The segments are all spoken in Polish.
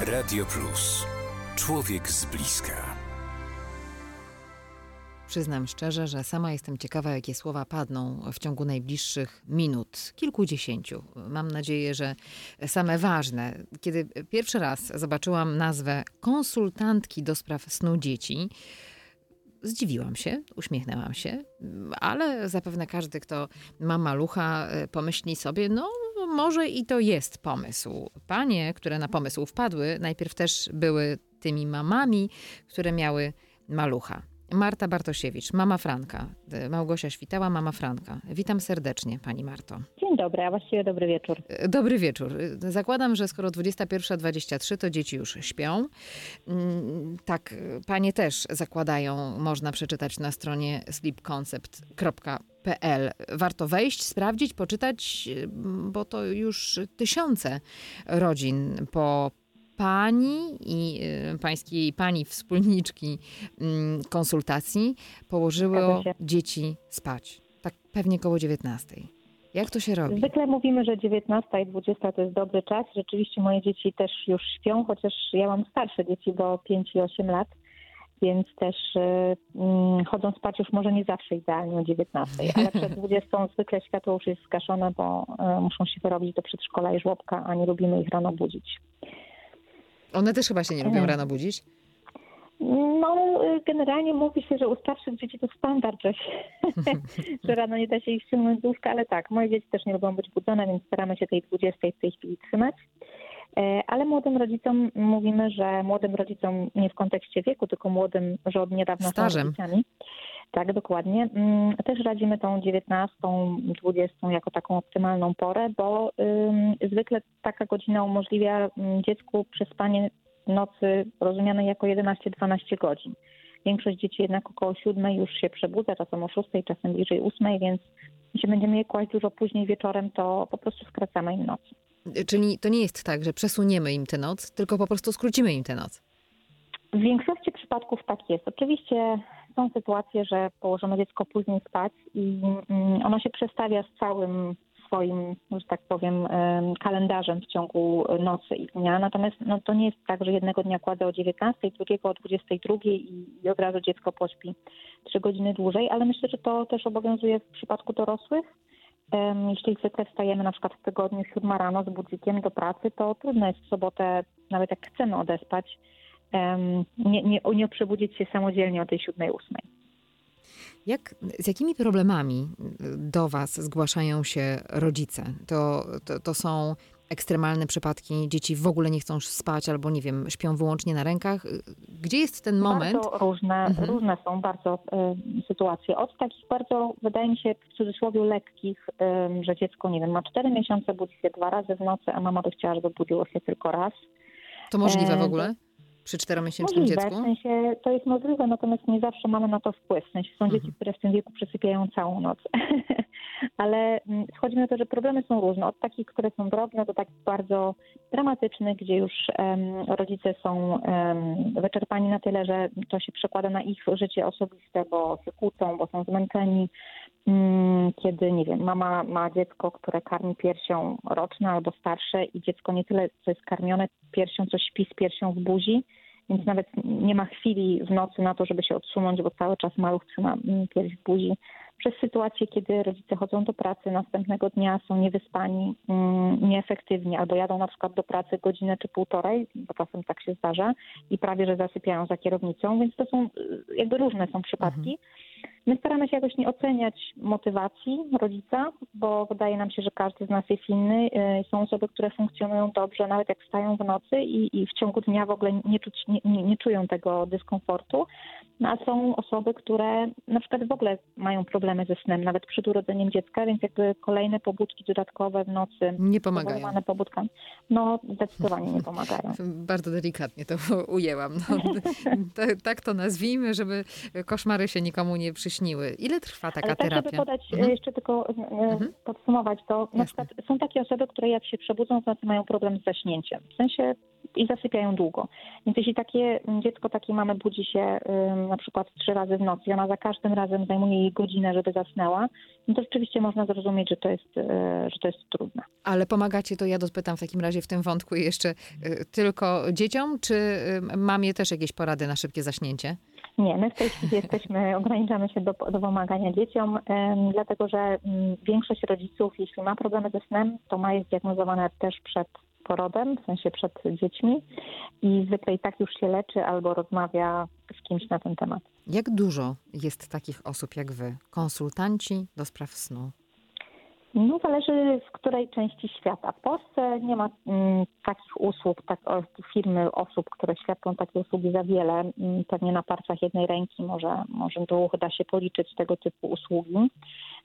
Radio Plus. Człowiek z bliska. Przyznam szczerze, że sama jestem ciekawa, jakie słowa padną w ciągu najbliższych minut, kilkudziesięciu. Mam nadzieję, że same ważne. Kiedy pierwszy raz zobaczyłam nazwę konsultantki do spraw snu dzieci, Zdziwiłam się, uśmiechnęłam się, ale zapewne każdy, kto ma malucha, pomyśli sobie, no może i to jest pomysł. Panie, które na pomysł wpadły, najpierw też były tymi mamami, które miały malucha. Marta Bartosiewicz, mama Franka. Małgosia Świtała, mama Franka. Witam serdecznie, pani Marto. Dzień dobry, a właściwie dobry wieczór. Dobry wieczór. Zakładam, że skoro 21.23 to dzieci już śpią. Mm, Tak, panie też zakładają, można przeczytać na stronie sleepconcept.pl. Warto wejść, sprawdzić, poczytać, bo to już tysiące rodzin po pani i y, pańskiej pani wspólniczki mm, konsultacji się. dzieci spać. Tak pewnie koło 19. Jak to się robi? Zwykle mówimy, że 19 i 20 to jest dobry czas. Rzeczywiście moje dzieci też już śpią, chociaż ja mam starsze dzieci, bo 5 i 8 lat, więc też y, mm, chodzą spać już może nie zawsze idealnie o 19, ale przed 20 zwykle światło już jest zgaszone, bo y, muszą się wyrobić do przedszkola i żłobka, a nie lubimy ich rano budzić. One też chyba się nie lubią rano budzić. No, generalnie mówi się, że u starszych dzieci to standard, że, że rano nie da się ich ściągnąć z łóżka, ale tak, moje dzieci też nie lubią być budzone, więc staramy się tej 20 w tej chwili trzymać. E, Ale młodym rodzicom mówimy, że młodym rodzicom nie w kontekście wieku, tylko młodym, że od niedawna Stażem. są rodzicami. Tak, dokładnie. Mm, Też radzimy tą 19, 20 jako taką optymalną porę, bo zwykle taka godzina umożliwia ym, dziecku przespanie nocy rozumianej jako 11-12 godzin. Większość dzieci jednak około 7 już się przebudza, czasem o 6, czasem bliżej 8, więc jeśli będziemy je kłaść dużo później wieczorem, to po prostu skracamy im noc. Czyli to nie jest tak, że przesuniemy im tę noc, tylko po prostu skrócimy im tę noc. W większości przypadków tak jest. Oczywiście są sytuacje, że położone dziecko później spać i mm, ono się przestawia z całym swoim, że tak powiem, em, kalendarzem w ciągu nocy i dnia. Natomiast no, to nie jest tak, że jednego dnia kładę o 19, drugiego o 22 i, i od razu dziecko pośpi 3 godziny dłużej, ale myślę, że to też obowiązuje w przypadku dorosłych. Jeśli zwykle wstajemy na przykład w tygodniu 7 rano z budzikiem do pracy, to trudno jest w sobotę, nawet jak chcemy odespać, nie, nie, nie przebudzić się samodzielnie o tej 7-8. Jak, z jakimi problemami do Was zgłaszają się rodzice? To, to, to są ekstremalne przypadki, dzieci w ogóle nie chcą spać albo, nie wiem, śpią wyłącznie na rękach. Gdzie jest ten moment? Bardzo różne, Mhm. różne są bardzo em, sytuacje. Od takich bardzo, wydaje mi się, w cudzysłowie lekkich, em, że dziecko, nie wiem, ma 4 miesiące, budzi się dwa razy w nocy, a mama by chciała, żeby budziło się tylko raz. To możliwe w ogóle? Przy czteromiesięcznym Możliwe, dziecku? w sensie to jest możliwe, natomiast nie zawsze mamy na to wpływ. W sensie są Mhm. dzieci, które w tym wieku przesypiają całą noc. Ale mm, schodzi na to, że problemy są różne. Od takich, które są drobne, do takich bardzo dramatycznych, gdzie już em, rodzice są em, wyczerpani na tyle, że to się przekłada na ich życie osobiste, bo się kłócą, bo są zmęczeni. Mm, Kiedy, nie wiem, mama ma dziecko, które karmi piersią roczne albo starsze i dziecko nie tyle, co jest karmione piersią, co śpi z piersią w buzi, więc nawet nie ma chwili w nocy na to, żeby się odsunąć, bo cały czas maluch trzyma mm, pierś w buzi. Przez sytuację, kiedy rodzice chodzą do pracy, następnego dnia są niewyspani, mm, nieefektywni, albo jadą na przykład do pracy godzinę czy półtorej, bo czasem tak się zdarza, i prawie że zasypiają za kierownicą, więc to są y, jakby różne są przypadki. My staramy się jakoś nie oceniać motywacji rodzica, bo wydaje nam się, że każdy z nas jest inny. Y, Są osoby, które funkcjonują dobrze, nawet jak wstają w nocy i, i w ciągu dnia w ogóle nie, czuć, nie, nie, nie czują tego dyskomfortu. No, a są osoby, które na przykład w ogóle mają problemy problemy ze snem, nawet przed urodzeniem dziecka, więc jakby kolejne pobudki dodatkowe w nocy, Nie pomagają. pobudkami, no zdecydowanie nie pomagają. Bardzo delikatnie to ujęłam. No, tak to nazwijmy, żeby koszmary się nikomu nie przyśniły. Ile trwa taka Ale tak, terapia? żeby podać, e, Mhm. jeszcze tylko e, podsumować, to na Jasne. przykład są takie osoby, które jak się przebudzą w nocy mają problem z zaśnięciem. W sensie i zasypiają długo. Więc jeśli takie mm, dziecko takiej mamy budzi się ym, na przykład trzy razy w nocy i ona za każdym razem zajmuje jej godzinę, żeby zasnęła, no to rzeczywiście można zrozumieć, że to jest, e, że to jest trudne. Ale pomagacie, to ja dopytam w takim razie w tym wątku jeszcze y, tylko dzieciom, czy y, mamie też jakieś porady na szybkie zaśnięcie? Nie, my w tej chwili jesteśmy, ograniczamy się do, do pomagania dzieciom, em, dlatego że mm, większość rodziców, jeśli ma problemy ze snem, to ma je zdiagnozowane też przed porodem, w sensie przed dziećmi i zwykle i tak już się leczy albo rozmawia z kimś na ten temat. Jak dużo jest takich osób jak wy, konsultanci do spraw snu? No zależy w której części świata. W Polsce nie ma mm, takich usług, tak, firmy osób, które świadczą takie usługi za wiele. Mm, pewnie na palcach jednej ręki może, może dwóch da się policzyć tego typu usługi.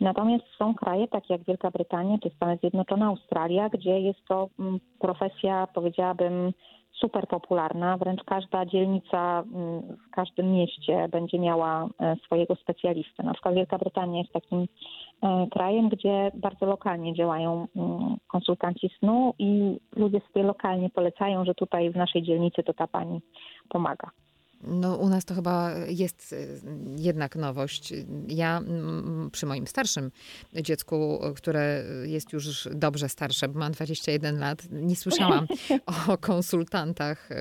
Natomiast są kraje takie jak Wielka Brytania czy Stany Zjednoczone, Australia, gdzie jest to mm, profesja, powiedziałabym, super popularna. Wręcz każda dzielnica mm, w każdym mieście będzie miała e, swojego specjalistę. Na przykład Wielka Brytania jest takim e, krajem, gdzie bardzo lokalnie działają mm, konsultanci snu i ludzie sobie lokalnie polecają, że tutaj w naszej dzielnicy to ta pani pomaga. No, u nas to chyba jest y, jednak nowość. Ja przy moim starszym dziecku, które jest już dobrze starsze, bo mam 21 lat, nie słyszałam o konsultantach y,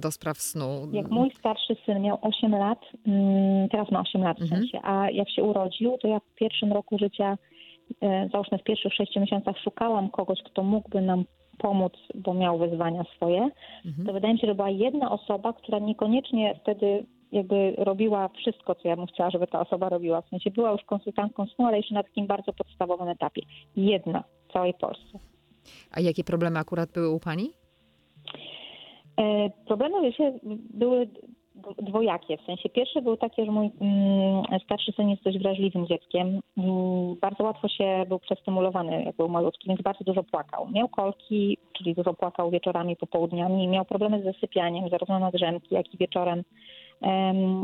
do spraw snu. Jak mój starszy syn miał 8 lat, mm, teraz ma 8 lat w Mhm. sensie, a jak się urodził, to ja w pierwszym roku życia, e, załóżmy w pierwszych 6 miesiącach szukałam kogoś, kto mógłby nam pomóc, bo miał wyzwania swoje, Mhm. to wydaje mi się, że była jedna osoba, która niekoniecznie wtedy jakby robiła wszystko, co ja bym chciała, żeby ta osoba robiła. W sensie była już konsultantką snu, ale jeszcze na takim bardzo podstawowym etapie. Jedna w całej Polsce. A jakie problemy akurat były u pani? E, Problemy wiecie, były dwojakie. W sensie pierwsze były takie, że mój mm, starszy syn jest dość wrażliwym dzieckiem. Bardzo łatwo się był przestymulowany, jak był malutki, więc bardzo dużo płakał. Miał kolki, czyli dużo płakał wieczorami, popołudniami. Miał problemy z zasypianiem, zarówno na drzemki, jak i wieczorem.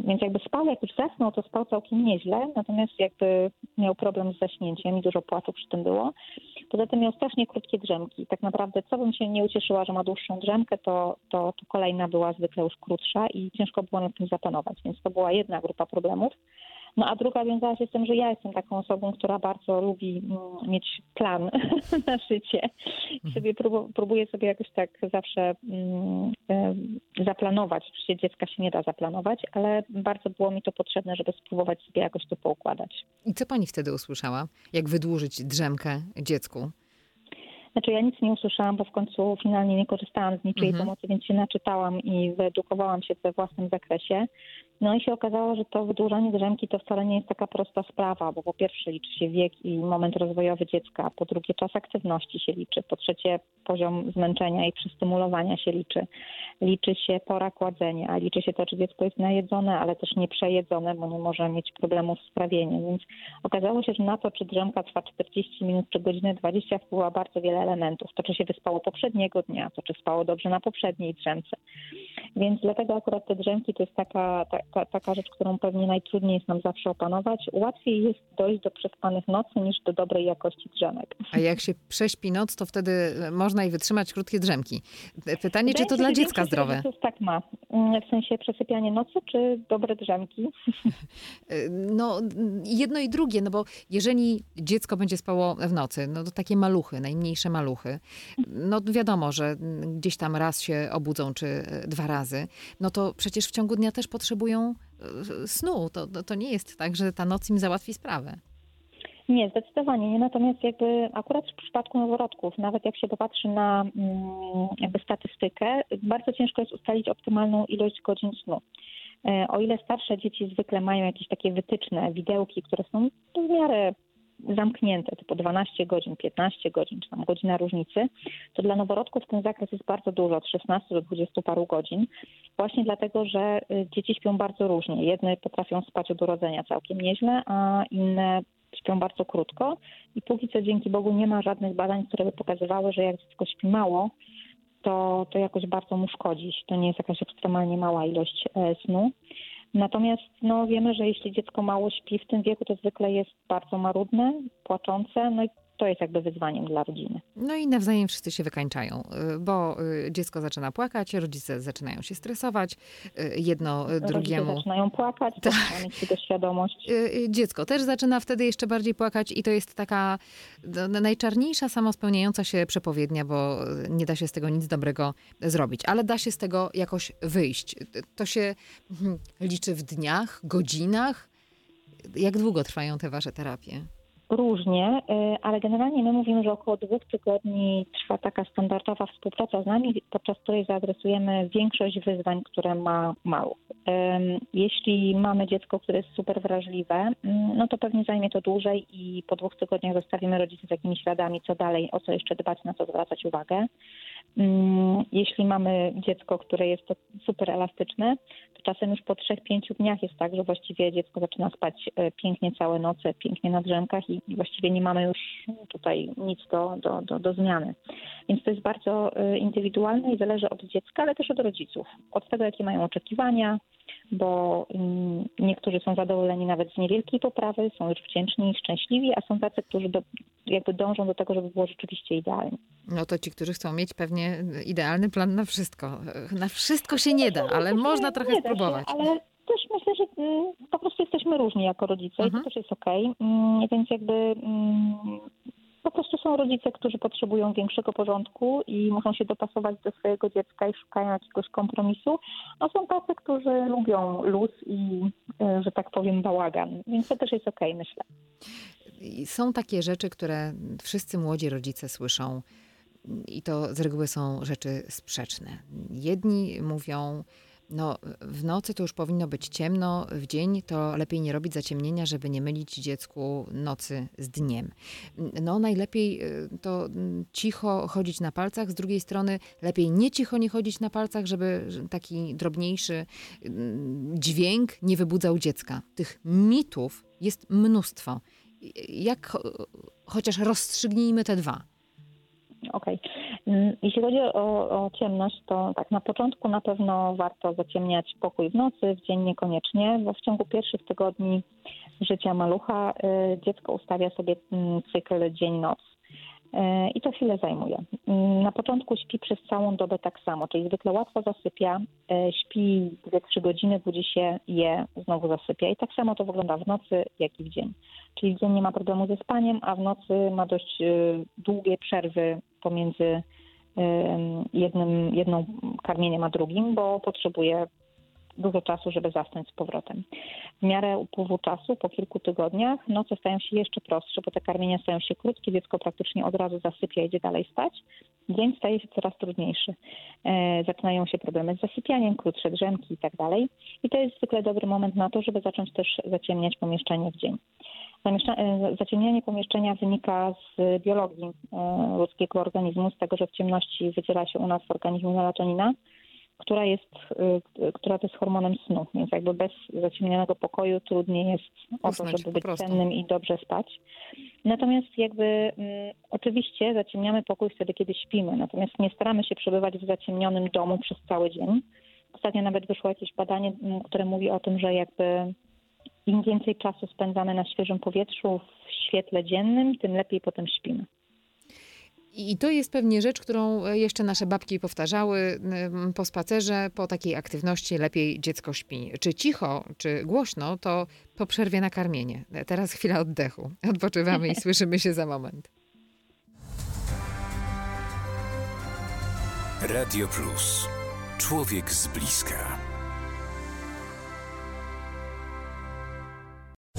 Więc jakby spał, jak już zasnął, to spał całkiem nieźle, natomiast jakby miał problem z zaśnięciem i dużo płaczu przy tym było. Poza tym miał strasznie krótkie drzemki. Tak naprawdę, co bym się nie ucieszyła, że ma dłuższą drzemkę, to, to, to kolejna była zwykle już krótsza i ciężko było nad tym zapanować. Więc to była jedna grupa problemów. No a druga wiązała się z tym, że ja jestem taką osobą, która bardzo lubi mm, mieć plan na życie. I sobie próbu- próbuję sobie jakoś tak zawsze mm, em, zaplanować. Oczywiście dziecka się nie da zaplanować, ale bardzo było mi to potrzebne, żeby spróbować sobie jakoś to poukładać. I co pani wtedy usłyszała? Jak wydłużyć drzemkę dziecku? Znaczy ja nic nie usłyszałam, bo w końcu finalnie nie korzystałam z niczyjej Mhm. pomocy, więc się naczytałam i wyedukowałam się we własnym zakresie. No i się okazało, że to wydłużanie drzemki to wcale nie jest taka prosta sprawa, bo po pierwsze liczy się wiek i moment rozwojowy dziecka, po drugie czas aktywności się liczy, po trzecie poziom zmęczenia i przystymulowania się liczy. Liczy się pora kładzenia, liczy się to, czy dziecko jest najedzone, ale też nie przejedzone, bo nie może mieć problemów z trawieniem. Więc okazało się, że na to, czy drzemka trwa 40 minut, czy godzinę 20 wpływa bardzo wiele elementów. To, czy się wyspało poprzedniego dnia, to, czy spało dobrze na poprzedniej drzemce. Więc dlatego akurat te drzemki to jest taka, taka, taka rzecz, którą pewnie najtrudniej jest nam zawsze opanować. Łatwiej jest dojść do przespanych nocy niż do dobrej jakości drzemek. A jak się prześpi noc, to wtedy można i wytrzymać krótkie drzemki. Pytanie, czy to dla dziecka zdrowe? tak ma. Mm, W sensie przesypianie nocy czy dobre drzemki? No, jedno i drugie, no bo jeżeli dziecko będzie spało w nocy, no to takie maluchy, najmniejsze maluchy, no wiadomo, że gdzieś tam raz się obudzą, czy dwa razy, no to przecież w ciągu dnia też potrzebują e, snu. To, to, to nie jest tak, że ta noc im załatwi sprawę. Nie, zdecydowanie nie. Natomiast jakby akurat w przypadku noworodków, nawet jak się popatrzy na mm, jakby statystykę, bardzo ciężko jest ustalić optymalną ilość godzin snu. E, O ile starsze dzieci zwykle mają jakieś takie wytyczne, widełki, które są w miarę zamknięte, typu 12 godzin, 15 godzin, czy tam godzina różnicy, to dla noworodków ten zakres jest bardzo dużo, od 16 do 20 paru godzin, właśnie dlatego, że y, dzieci śpią bardzo różnie. Jedne potrafią spać od urodzenia całkiem nieźle, a inne śpią bardzo krótko i póki co dzięki Bogu nie ma żadnych badań, które by pokazywały, że jak dziecko śpi mało, to, to jakoś bardzo mu szkodzi. To nie jest jakaś ekstremalnie mała ilość e, snu. Natomiast no, wiemy, że jeśli dziecko mało śpi w tym wieku, to zwykle jest bardzo marudne, płaczące, no i to jest jakby wyzwaniem dla rodziny. No i nawzajem wszyscy się wykańczają, y, bo y, dziecko zaczyna płakać, rodzice zaczynają się stresować, y, jedno rodzice drugiemu. zaczynają płakać, tak. zaczynają mieć tego świadomość. Dziecko też zaczyna wtedy jeszcze bardziej płakać i to jest taka no, najczarniejsza samospełniająca się przepowiednia, bo nie da się z tego nic dobrego zrobić, ale da się z tego jakoś wyjść. To się hmm, liczy w dniach, godzinach. Jak długo trwają te wasze terapie? Różnie, y, ale generalnie my mówimy, że około dwóch tygodni trwa taka standardowa współpraca z nami, podczas której zaadresujemy większość wyzwań, które ma maluch. Jeśli mamy dziecko, które jest super wrażliwe, mm, no to pewnie zajmie to dłużej i po dwóch tygodniach zostawimy rodziców z jakimiś radami, co dalej, o co jeszcze dbać, na co zwracać uwagę. Mm, jeśli mamy dziecko, które jest super elastyczne, to czasem już po trzech, pięciu dniach jest tak, że właściwie dziecko zaczyna spać e, pięknie całe noce, pięknie na drzemkach i właściwie nie mamy już tutaj nic do, do, do, do zmiany. Więc to jest bardzo e, indywidualne i zależy od dziecka, ale też od rodziców. Od tego, jakie mają oczekiwania, bo mm, niektórzy są zadowoleni nawet z niewielkiej poprawy, są już wdzięczni i szczęśliwi, a są tacy, którzy do, jakby dążą do tego, żeby było rzeczywiście idealnie. No to ci, którzy chcą mieć pewnie idealny plan na wszystko. Na wszystko się nie da, ale można trochę nie spróbować. Się, ale też myślę, że mm, po prostu jesteśmy różni jako rodzice Mhm. i to też jest okej. Mm, Więc jakby po prostu są rodzice, którzy potrzebują większego porządku i muszą się dopasować do swojego dziecka i szukają jakiegoś kompromisu, a są tacy, którzy lubią luz i, e, że tak powiem, bałagan. Więc to też jest okej, myślę. I Są takie rzeczy, które wszyscy młodzi rodzice słyszą i to z reguły są rzeczy sprzeczne. Jedni mówią, no w nocy to już powinno być ciemno, w dzień to lepiej nie robić zaciemnienia, żeby nie mylić dziecku nocy z dniem. No najlepiej y, to mm, cicho chodzić na palcach, z drugiej strony lepiej nie cicho nie chodzić na palcach, żeby taki drobniejszy mm, dźwięk nie wybudzał dziecka. Tych mitów jest mnóstwo. Jak cho- chociaż rozstrzygnijmy te dwa. Okej. Mm, Jeśli chodzi o, o ciemność, to tak na początku na pewno warto zaciemniać pokój w nocy, w dzień niekoniecznie, bo w ciągu pierwszych tygodni życia malucha y, dziecko ustawia sobie mm, cykl dzień-noc. Y, I to chwilę zajmuje. Mm, Na początku śpi przez całą dobę tak samo, czyli zwykle łatwo zasypia, y, śpi 2-3 godziny, budzi się, je, znowu zasypia. I tak samo to wygląda w nocy, jak i w dzień. Czyli w dzień nie ma problemu ze spaniem, a w nocy ma dość y, długie przerwy pomiędzy jednym, jedną karmieniem a drugim, bo potrzebuje dużo czasu, żeby zasnąć z powrotem. W miarę upływu czasu, po kilku tygodniach, noce stają się jeszcze prostsze, bo te karmienia stają się krótkie, dziecko praktycznie od razu zasypia idzie dalej spać. Dzień staje się coraz trudniejszy. E, zaczynają się problemy z zasypianiem, krótsze drzemki i tak dalej. I to jest zwykle dobry moment na to, żeby zacząć też zaciemniać pomieszczenie w dzień. E, Zaciemnianie pomieszczenia wynika z biologii e, ludzkiego organizmu, z tego, że w ciemności wydziela się u nas w organizmie melatonina, która jest, e, która to jest hormonem snu, więc jakby bez zaciemnionego pokoju trudniej jest o to, żeby być cennym i dobrze spać. Natomiast jakby mm, oczywiście zaciemniamy pokój wtedy, kiedy śpimy, natomiast nie staramy się przebywać w zaciemnionym domu przez cały dzień. Ostatnio nawet wyszło jakieś badanie, mm, które mówi o tym, że jakby im więcej czasu spędzamy na świeżym powietrzu, w świetle dziennym, tym lepiej potem śpimy. I to jest pewnie rzecz, którą jeszcze nasze babki powtarzały po spacerze, po takiej aktywności lepiej dziecko śpi. Czy cicho, czy głośno, to po przerwie na karmienie. Teraz chwila oddechu. Odpoczywamy i słyszymy się za moment. Radio Plus. Człowiek z bliska.